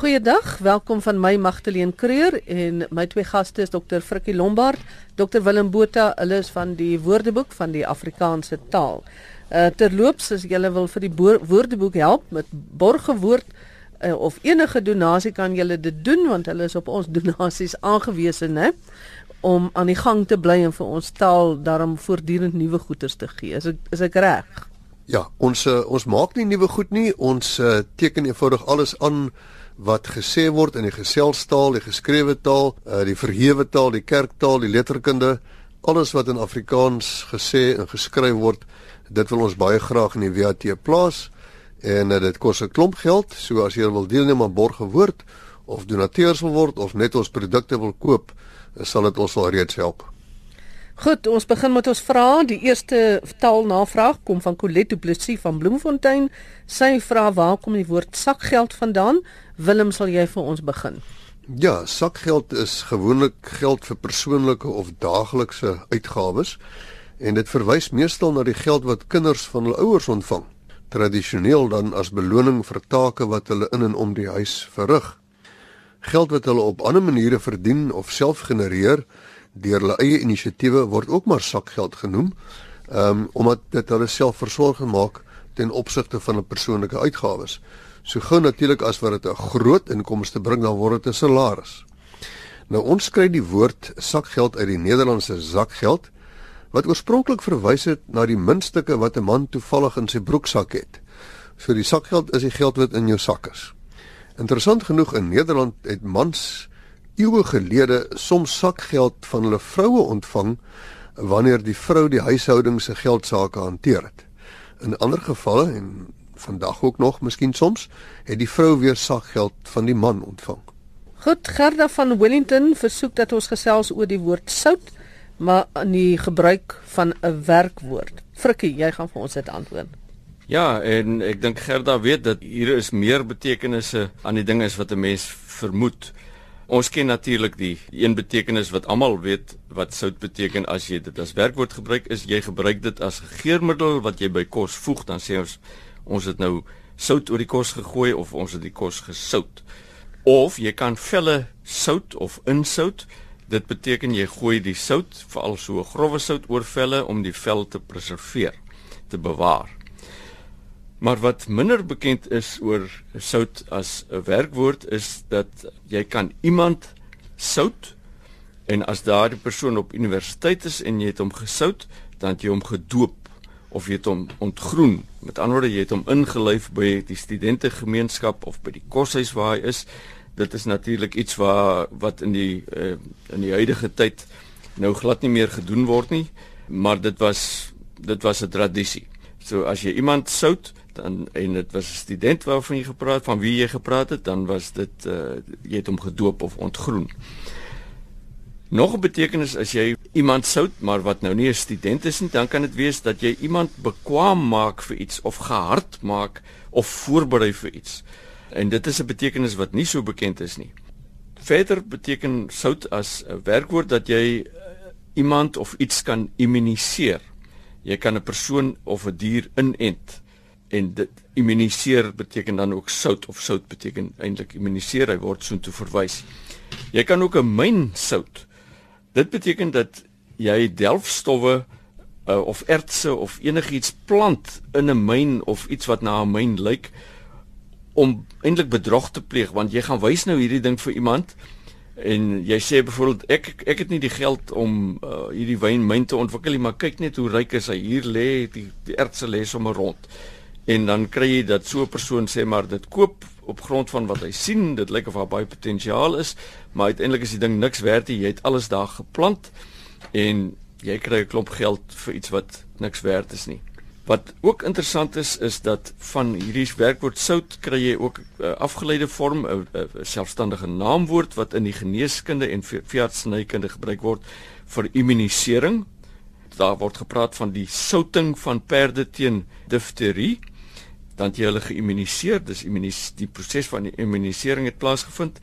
Goeiedag, welkom van my Magdalene Creur en my twee gaste is Dr. Frikkie Lombard, Dr. Willem Botha, hulle is van die Woordeboek van die Afrikaanse taal. Uh terloops, as julle wil vir die Woordeboek help met borgewoord uh, of enige donasie kan julle dit doen want hulle is op ons donasies aangewese, né? om aan die gang te bly en vir ons taal daarom voortdurend nuwe goeders te gee. Is ek is ek reg? Ja, ons uh, ons maak nie nuwe goed nie. Ons uh, teken eenvoudig alles aan wat gesê word in die geselstaal, die geskrewe taal, uh, die verhewe taal, die kerktaal, die letterkunde, alles wat in Afrikaans gesê en geskryf word, dit wil ons baie graag in die WAT plaas en uh, dit kos 'n klomp geld. So as jy wil deelneem aan borgewoord of donateurs wil word of net ons produkte wil koop, sal dit ons al reeds help. Goed, ons begin met ons vrae. Die eerste taalnavraag kom van Colette Du Plessis van Bloemfontein. Sy vra waar kom die woord sakgeld vandaan? Willem, sal jy vir ons begin? Ja, sakgeld is gewoonlik geld vir persoonlike of daaglikse uitgawes en dit verwys meestal na die geld wat kinders van hul ouers ontvang, tradisioneel dan as beloning vir take wat hulle in en om die huis verrig. Geld wat hulle op ander maniere verdien of self genereer, deur hulle eie inisiatiewe word ook maar sakgeld genoem. Um, omdat dit hulle selfversorging maak ten opsigte van 'n persoonlike uitgawes. So gou natuurlik as wat dit 'n groot inkomste bring, dan word dit 'n salaris. Nou ons kry die woord sakgeld uit die Nederlandse zakgeld wat oorspronklik verwys het na die muntstukke wat 'n man toevallig in sy broeksak het. So die sakgeld is die geld wat in jou sak is. Interessant genoeg in Nederland het mans eeue gelede soms sakgeld van hulle vroue ontvang wanneer die vrou die huishouding se geldsaake hanteer het. In ander gevalle en vandag ook nog miskien soms het die vrou weer sakgeld van die man ontvang. Goed, Gerda van Wellington versoek dat ons gesels oor die woord sout, maar in die gebruik van 'n werkwoord. Frikkie, jy gaan vir ons dit antwoord. Ja, en ek dink Gerda weet dat hier is meer betekenisse aan die dinge as wat 'n mens vermoed. Ons ken natuurlik die een betekenis wat almal weet wat sout beteken as jy dit as werkwoord gebruik is jy gebruik dit as geurmiddel wat jy by kos voeg dan sê ons ons het nou sout oor die kos gegooi of ons het die kos gesout. Of jy kan velle sout of insout. Dit beteken jy gooi die sout veral so grouwe sout oor velle om die vel te preserveer te bewaar. Maar wat minder bekend is oor sout as 'n werkwoord is dat jy kan iemand sout en as daardie persoon op universiteit is en jy het hom gesout, dan het jy hom gedoop of jy het hom ontgroen. Met ander woorde, jy het hom ingelyf by die studentegemeenskap of by die koshuis waar hy is. Dit is natuurlik iets waar wat in die uh, in die huidige tyd nou glad nie meer gedoen word nie, maar dit was dit was 'n tradisie. So as jy iemand sout, dan en dit was 'n student waarvan jy gepraat van wie jy gepraat het, dan was dit uh jy het hom gedoop of ontgroen. Nog 'n betekenis as jy iemand sout, maar wat nou nie 'n student is nie, dan kan dit wees dat jy iemand bekwam maak vir iets of gehard maak of voorberei vir iets. En dit is 'n betekenis wat nie so bekend is nie. Verder beteken sout as 'n werkwoord dat jy uh, iemand of iets kan immuniseer. Jy kan 'n persoon of 'n dier inent en dit immuniseer beteken dan ook sout of sout beteken eintlik immuniseer hy word so toe verwys. Jy kan ook 'n myn sout. Dit beteken dat jy delfstowwe uh, of ertse of enigiets plant in 'n myn of iets wat na 'n myn lyk om eintlik bedrog te pleeg. Want jy gaan wys nou hierdie ding vir iemand en jy sê byvoorbeeld ek ek het nie die geld om uh, hierdie wynmyn te ontwikkel nie maar kyk net hoe ryk is hy. Hier lê die, die ertse lê sommer rond. En dan kry jy dat so 'n persoon sê maar dit koop op grond van wat hy sien, dit lyk of daar baie potensiaal is, maar uiteindelik is die ding niks werd nie. Jy het alles daar geplant en jy kry 'n klomp geld vir iets wat niks werd is nie. Wat ook interessant is is dat van hierdie werkwoord sout kry jy ook 'n uh, afgeleide vorm 'n uh, uh, selfstandige naamwoord wat in die geneeskunde en veeartsenykunde gebruik word vir immunisering. Daar word gepraat van die souting van perde teen difterie dan jy hulle geïmmuniseer, dis immunis die proses van die immunisering het plaasgevind.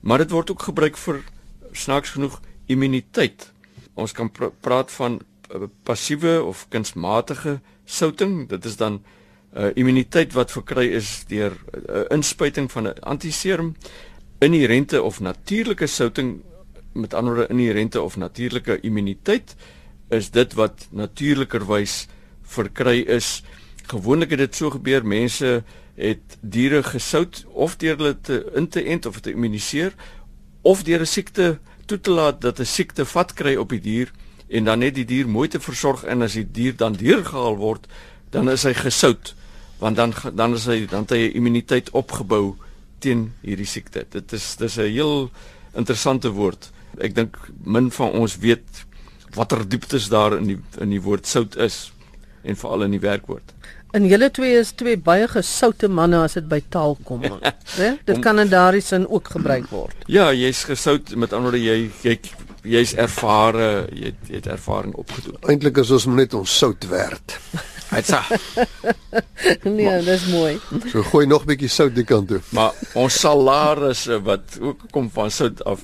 Maar dit word ook gebruik vir snaaks genoeg immuniteit. Ons kan pr praat van uh, passiewe of kunsmatige souting. Dit is dan uh, immuniteit wat verkry is deur 'n uh, inspuiting van 'n antiserum inherente of natuurlike souting met ander woorde inherente of natuurlike immuniteit is dit wat natuurlikerwys verkry is. Gewoonlik het dit so gebeur mense het diere gesout of deur hulle te in te ent of te immuniseer of deur 'n siekte toe te laat dat 'n siekte vat kry op die dier en dan net die dier mooi te versorg en as die dier dan deurgehaal word dan is hy gesout want dan dan is hy dan het hy immuniteit opgebou teen hierdie siekte. Dit is dis 'n heel interessante woord. Ek dink min van ons weet watter dieptes daar in die in die woord sout is en veral in die werkwoord. En julle twee is twee baie gesoute manne as dit by taal kom. Né? Dit kan in daardie sin ook gebruik word. Ja, jy's gesout met ander woorde jy jy jy's ervare, jy het, jy het ervaring opgedoen. Eintlik is ons net ons sout werd. Hytsa. nee, dis mooi. So gooi nog 'n bietjie sout die kant toe. Maar ons salarisse wat ook kom van sout af.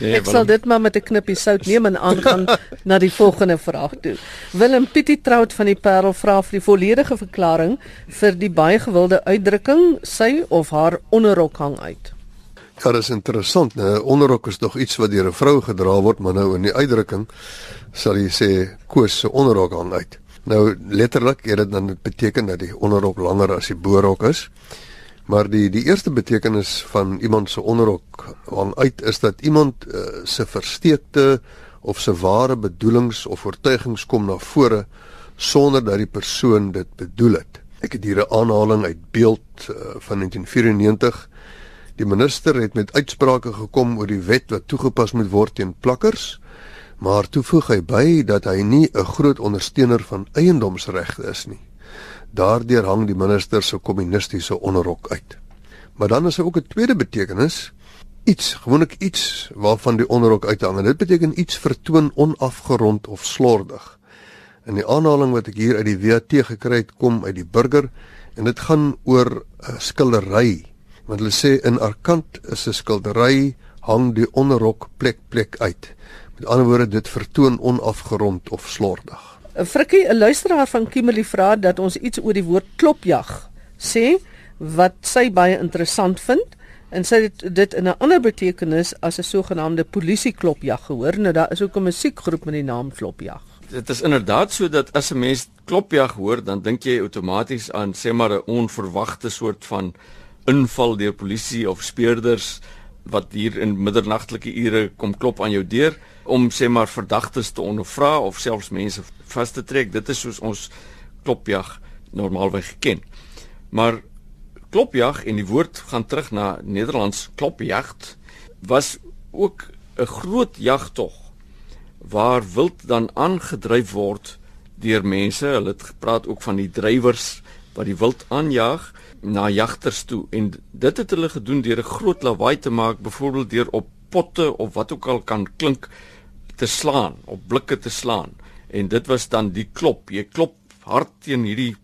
Nee, Ek sal dit maar met 'n knippie sout neem en aangaan na die volgende vraag toe. Willem Pietie Trout van die Parel vra vir die volledige verklaring vir die baie gewilde uitdrukking sy of haar onderrok hang uit. Ja, dit is interessant, né? Onderrok is nog iets wat deur 'n vrou gedra word, maar nou in die uitdrukking sal jy sê koos se onderrok hang uit. Nou letterlik het dit dan beteken dat die onderrok langer as die boorrok is. Maar die die eerste betekenis van iemand se onderrok hang uit is dat iemand uh, se versteekte of se ware bedoelings of oortuigings kom na vore sonder dat die persoon dit bedoel het. Ek het hier 'n aanhaling uit beeld uh, van 1994. Die minister het met uitsprake gekom oor die wet wat toegepas moet word teen plakkers maar toe voeg hy by dat hy nie 'n groot ondersteuner van eiendomsregte is nie. Daardeur hang die minister se kommunistiese onderrok uit. Maar dan is daar ook 'n tweede betekenis, iets, gewoonlik iets waarvan die onderrok uithang en dit beteken iets vertoon onafgerond of slordig. In die aanhaling wat ek hier uit die WAT gekry het, kom uit die burger en dit gaan oor 'n skildery. Want hulle sê in Arkant is 'n skildery hang die onderrok plek plek uit. Met ander woorde dit vertoon onafgerond of slordig. 'n Frikkie, 'n luisteraar van Kimberley vra dat ons iets oor die woord klopjag sê wat sy baie interessant vind en sy het dit in 'n ander betekenis as 'n sogenaamde polisieklopjag gehoor. Nou daar is ook 'n musiekgroep met die naam Klopjag. Dit is inderdaad so dat as 'n mens klopjag hoor, dan dink jy outomaties aan sê maar 'n onverwagte soort van inval deur polisie of speurders wat hier in middernagtelike ure kom klop aan jou deur om sê maar verdagtes te ondervra of selfs mense vas te trek. Dit is soos ons klopjag normaalweg geken. Maar klopjag en die woord gaan terug na Nederlands klopjagt was ook 'n groot jagtog waar wild dan aangedryf word deur mense. Hulle het gepraat ook van die drywers wat die wild aanjaag na jagters toe en dit het hulle gedoen deur 'n groot lawaai te maak, byvoorbeeld deur op potte of wat ook al kan klink te slaan, op blikke te slaan. En dit was dan die klop. Jy klop hard teen hierdie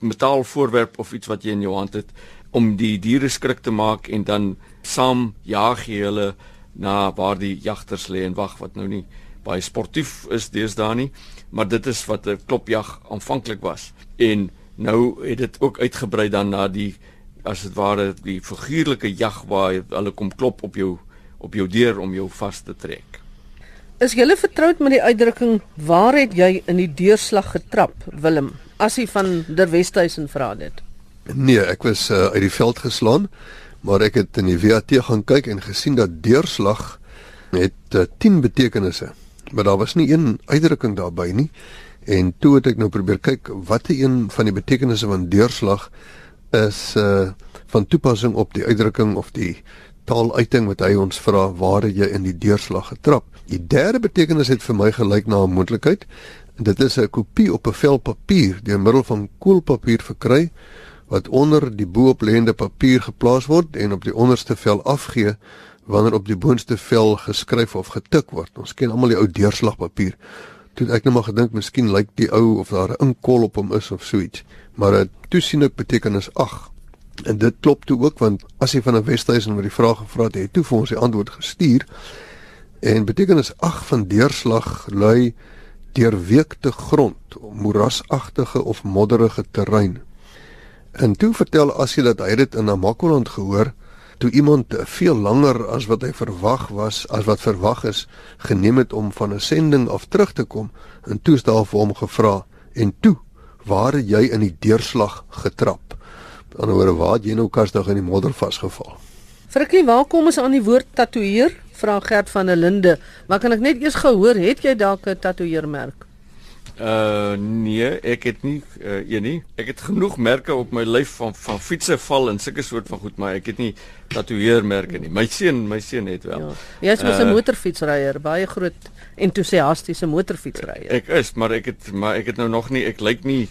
metaalvoorwerp of iets wat jy in jou hand het om die diere skrik te maak en dan saam jaag jy hulle na waar die jagters lê en wag wat nou nie baie sportief is deesdae nie, maar dit is wat 'n klopjag aanvanklik was. En nou het dit ook uitgebrei dan na die as dit ware die figuurlike jag waar hulle kom klop op jou op jou deur om jou vas te trek. Is jy vertroud met die uitdrukking waar het jy in die deurslag getrap, Willem? Asie van Der Westhuizen vra dit. Nee, ek was uh, uit die veld geslaan, maar ek het in die WAT gaan kyk en gesien dat deurslag het uh, 10 betekenisse, maar daar was nie een uitdrukking daarbey nie. En toe het ek nou probeer kyk watter een van die betekenisse van deurslag is uh van toepassing op die uitdrukking of die taaluiting wat hy ons vra waar jy in die deurslag getrap. Die derde betekenis het vir my gelyk na 'n moontlikheid. Dit is 'n kopie op 'n vel papier deur middel van koelpapier verkry wat onder die bo-oplêende papier geplaas word en op die onderste vel afgee wanneer op die boonste vel geskryf of getik word. Ons ken almal die ou deurslagpapier. Toe ek nou maar gedink miskien lyk die ou of daar 'n inkol op hom is of so iets. Maar dit toesien ek betekenis 8. En dit klop toe ook want as jy van 'n Westhuizen oor die vraag gevra het, het toe vir ons die antwoord gestuur. En betekenis 8 van deurslag lui deurweekte grond, moerasagtige of modderige terrein. En toe vertel Asie dat hy dit in Namakoland gehoor toe iemand veel langer as wat hy verwag was, as wat verwag is, geneem het om van 'n sending af terug te kom en toe het daar vir hom gevra en toe waar jy in die deurslag getrap? Aan die ander waar het jy nou kasdag in die modder vasgeval? Frikkie, waar kom ons aan die woord tatoeëer? Vra Gert van der Linde. Maar kan ek net eers gehoor, het jy dalk 'n tatoeëermerk? Uh nee, ek het nie uh een nie. Ek het genoeg merke op my lyf van van fietsse val en sulke soort van goed, maar ek het nie tatoeëermerke nie. My seun, my seun het wel. Ja. Jy's mos 'n uh, motorfietsryer, baie groot entoesiastiese motorfietsryer. Ek is, maar ek het maar ek het nou nog nie, ek lyk nie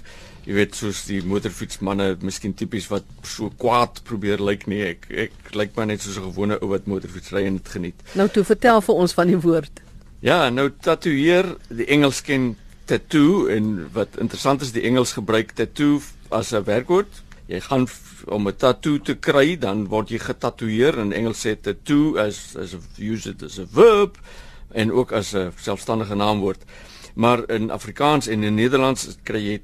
jy weet soos die motorfietsmanne, miskien tipies wat so kwaad probeer lyk nie. Ek ek lyk maar net soos 'n gewone ou wat motorfietsry en dit geniet. Nou toe vertel vir ons van die woord. Ja, nou tatoeëer, die Engels ken tattoo en wat interessant is die Engels gebruik tattoo as 'n werkwoord. Jy gaan om 'n tattoo te kry, dan word jy getatoeëer en Engels sê tattoo as as use it as a verb en ook as 'n selfstandige naamwoord. Maar in Afrikaans en in Nederlands kry jy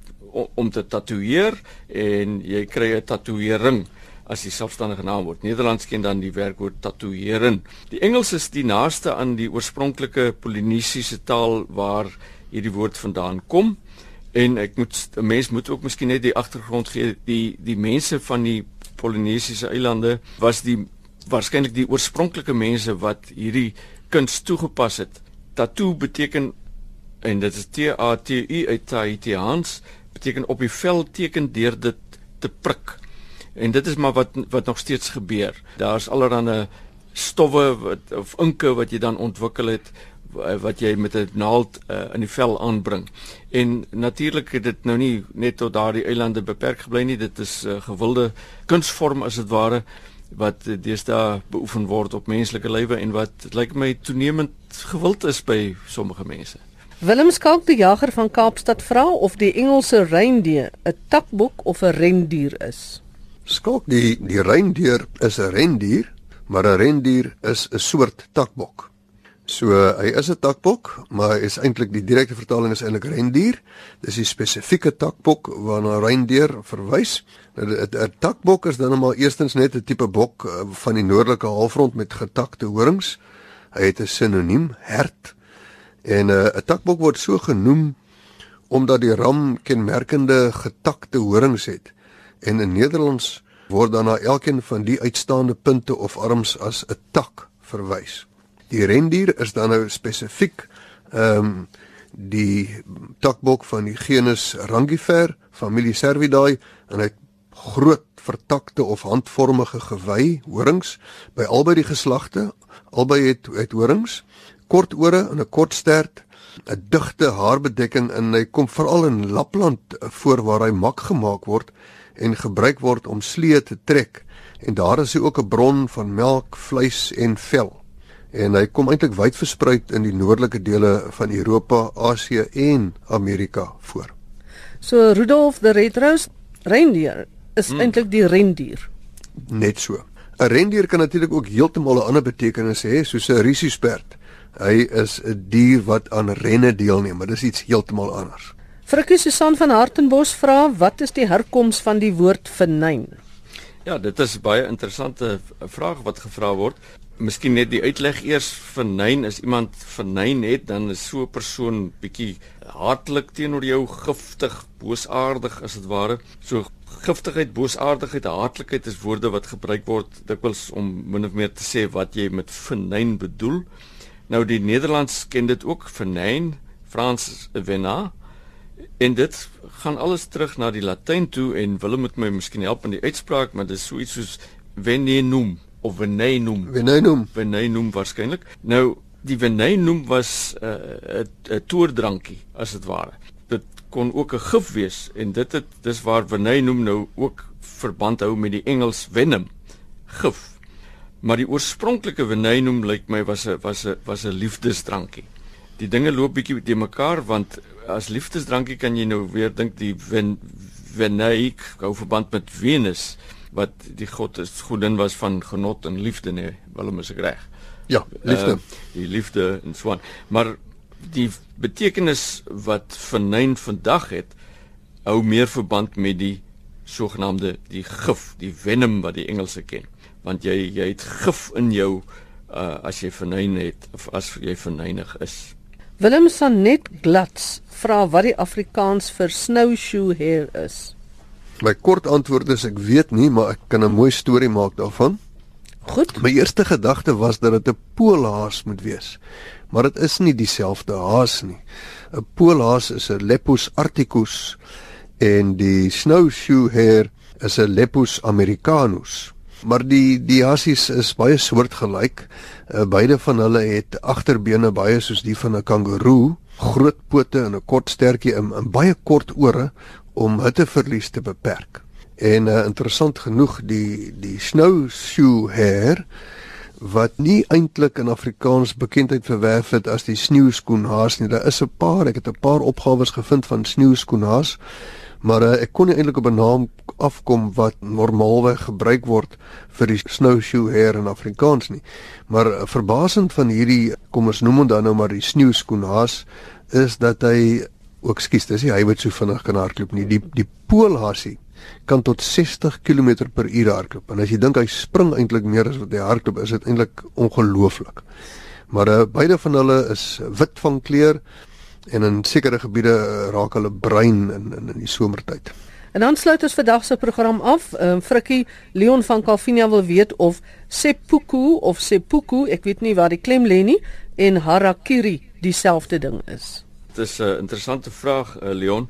om te tatoeëer en jy kry 'n tatoeëring as die selfstandige naamwoord. Nederlands ken dan die werkwoord tatoeëren. Die Engels is die naaste aan die oorspronklike Polinesiese taal waar hierdie woord vandaan kom. En ek moet 'n mens moet ook miskien net die agtergrond gee. Die die mense van die Polinesiese eilande was die waarskynlik die oorspronklike mense wat hierdie kuns toegepas het. Tattoo beteken en dit is T A T U uit Tahitiaans beteken op die vel teken deur dit te prik. En dit is maar wat wat nog steeds gebeur. Daar's allerlei stowwe wat of inke wat jy dan ontwikkel het wat jy met 'n naald uh, in die vel aanbring. En natuurlik het dit nou nie net tot daardie eilande beperk gebly nie. Dit is 'n uh, gewilde kunsvorm as dit ware wat deesdae beoefen word op menslike lywe en wat lyk my toenemend gewild is by sommige mense. Willem Skalk die jager van Kaapstad vra of die Engelse reindier 'n takbok of 'n rendier is. Skalk die die reindier is 'n rendier, maar 'n rendier is 'n soort takbok. So hy is 'n takbok, maar is eintlik die direkte vertaling is eintlik rendier. Dis die spesifieke takbok waarna rendier verwys. Nou 'n takbok is dan nou maar eerstens net 'n tipe bok eh, van die noordelike halfrond met getakte horings. Hy het 'n sinoniem, hert. En eh, 'n takbok word so genoem omdat die ram kenmerkende getakte horings het. En in Nederlands word dan na elkeen van die uitstaande punte of arms as 'n tak verwys. Die rendier is dan nou spesifiek ehm um, die takbok van die genus Rangifer, familie Cervidae en hy groot vertakte of handvormige gewy horings by albei die geslagte. Albei het het horings, kort ore en 'n kort stert, 'n digte haarbedekking en hy kom veral in Lapland voor waar hy mak gemaak word en gebruik word om slee te trek en daar is hy ook 'n bron van melk, vleis en vel en hy kom eintlik wyd versprei in die noordelike dele van Europa, Asië en Amerika voor. So Rudolf the Red-Nosed Reindeer is hmm. eintlik die rendier. Net so. 'n Rendier kan natuurlik ook heeltemal 'n ander betekenis hê, soos 'n risiesperd. Hy is 'n dier wat aan renne deelneem, maar dis iets heeltemal anders. Frikkie Susan van Hartenbos vra, wat is die herkoms van die woord venyn? Ja, dit is baie interessante vraag wat gevra word miskien net die uitleg eers vernyn is iemand vernyn het dan is so 'n persoon bietjie hartlik teenoor jou giftig boosaardig as dit ware. So giftigheid boosaardigheid hartlikheid is woorde wat gebruik word dikwels om min of meer te sê wat jy met vernyn bedoel. Nou die Nederlands ken dit ook vernyn Frans vena en dit gaan alles terug na die Latyn toe en Willem moet my miskien help met die uitspraak maar dit is so iets soos venenum of venenum. Venenum. Venenum waarskynlik. Nou die venenum was 'n uh, 'n toordrankie as dit ware. Dit kon ook 'n gif wees en dit het dis waar venenum nou ook verband hou met die Engels venom, gif. Maar die oorspronklike venenum lyk my was 'n was 'n was 'n liefdesdrankie. Die dinge loop bietjie te mekaar want as liefdesdrankie kan jy nou weer dink die ven, veneik hou verband met Venus wat die god is godin was van genot en liefde nê Willem is reg ja liefde uh, die liefde en so aan maar die betekenis wat vernyn vandag het hou meer verband met die sogenaamde die gif, die venom wat die Engelse ken. Want jy jy het gif in jou uh as jy vernyn het of as jy vernynig is. Willem Sanet Glats vra wat die Afrikaans vir snowshoe hair is. My kort antwoord is ek weet nie, maar ek kan 'n mooi storie maak daarvan. Goed. My eerste gedagte was dat dit 'n poolhaas moet wees. Maar dit is nie dieselfde haas nie. 'n Poolhaas is 'n Lepus articus en die snowshoe hare is 'n Lepus americanus. Maar die die hassies is baie soortgelyk. Uh, beide van hulle het agterbene baie soos die van 'n kangoeroe, groot pote en 'n kort stertjie en, en baie kort ore om hitteverlies te beperk. En uh, interessant genoeg die die snowshoe hare wat nie eintlik in Afrikaans bekendheid verwerf het as die sneeuskoenhaas nie. Daar is 'n paar, ek het 'n paar opgawes gevind van sneeuskoenhaas, maar uh, ek kon nie eintlik op 'n naam afkom wat normaalweg gebruik word vir die snowshoe hare in Afrikaans nie. Maar uh, verbasend van hierdie, kom ons noem hom dan nou maar die sneeuskoenhaas, is dat hy ook skies, dis hy wat so vinnig kan hardloop nie. Die die poolhassie kan tot 60 km per uur hardloop. En as jy dink hy spring eintlik meer as wat hy hardloop, is dit eintlik ongelooflik. Maar uh, beide van hulle is wit van kleur en in sekere gebiede uh, raak hulle bruin in in, in die somertyd. En dan sluit ons vandag se program af. Ehm uh, Frikkie Leon van Calvinia wil weet of seppuku of seppuku, ek weet nie waar die klem lê nie, en harakiri dieselfde ding is. Is 'n interessante vraag, uh, Leon.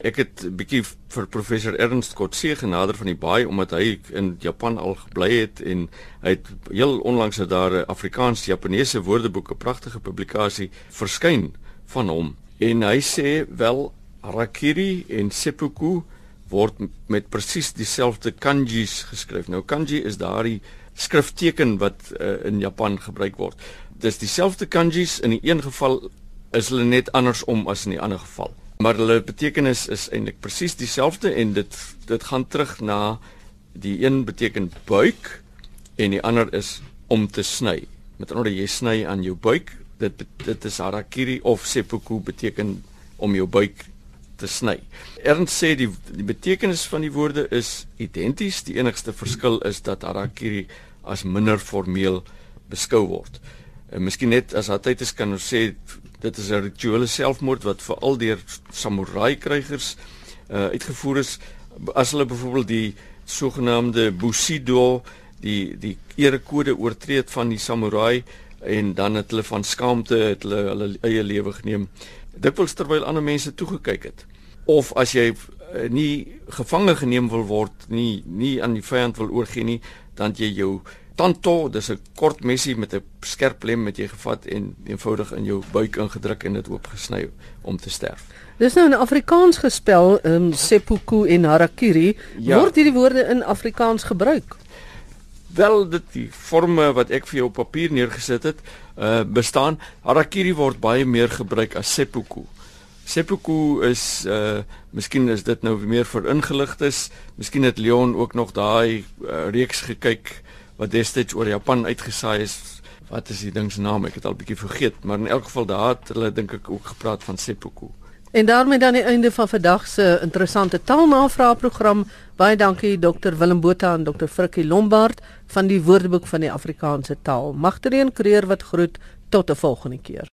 Ek het 'n bietjie vir professor Ernst Kotse genader van die baai omdat hy in Japan al gebly het en hy het heel onlangs het daar 'n Afrikaans-Japaneese woordeboek, 'n pragtige publikasie verskyn van hom. En hy sê wel harakiri en seppuku word met presies dieselfde kanjis geskryf. Nou kanji is daardie skrifteken wat uh, in Japan gebruik word. Dis dieselfde kanjis in die een geval is hulle net andersom as in die ander geval maar hulle betekenis is eintlik presies dieselfde en dit dit gaan terug na die een beteken buik en die ander is om te sny. Met ander woorde jy sny aan jou buik. Dit dit is harakiri of seppuku beteken om jou buik te sny. Ernst sê die die betekenis van die woorde is identies. Die enigste verskil is dat harakiri as minder formeel beskou word. En miskien net as daar tyd is kan ons sê Dit is 'n rituele selfmoord wat veral deur samurai krygers uh, uitgevoer is. As hulle byvoorbeeld die sogenaamde bushido die die erekode oortree het van die samurai en dan het hulle van skaamte het hulle hulle eie lewe geneem. Dikwels terwyl ander mense toegekyk het. Of as jy uh, nie gevange geneem wil word nie nie aan die vyand wil oorgee nie dan jy jou tanto, dis 'n kort mesie met 'n skerp lem wat jy gevat en eenvoudig in jou buik ingedruk en dit oopgesny om te sterf. Dis nou in Afrikaans gespel, um, seppuku en harakiri. Ja. Word hierdie woorde in Afrikaans gebruik? Wel dit die forme wat ek vir jou op papier neergesit het, uh bestaan. Harakiri word baie meer gebruik as seppuku. Seppuku is uh miskien is dit nou meer vir ingeligtes. Miskien het Leon ook nog daai uh, reeks gekyk wat destyds oor Japan uitgesaai is. Wat is die ding se naam? Ek het al bietjie vergeet, maar in elk geval daar het hulle dink ek ook gepraat van seppuku. En daarmee dan die einde van vandag se interessante taalnavraag program. Baie dankie Dr Willem Botha en Dr Frikkie Lombard van die Woordeboek van die Afrikaanse taal. Magtereen Kreer wat groet tot 'n volgende keer.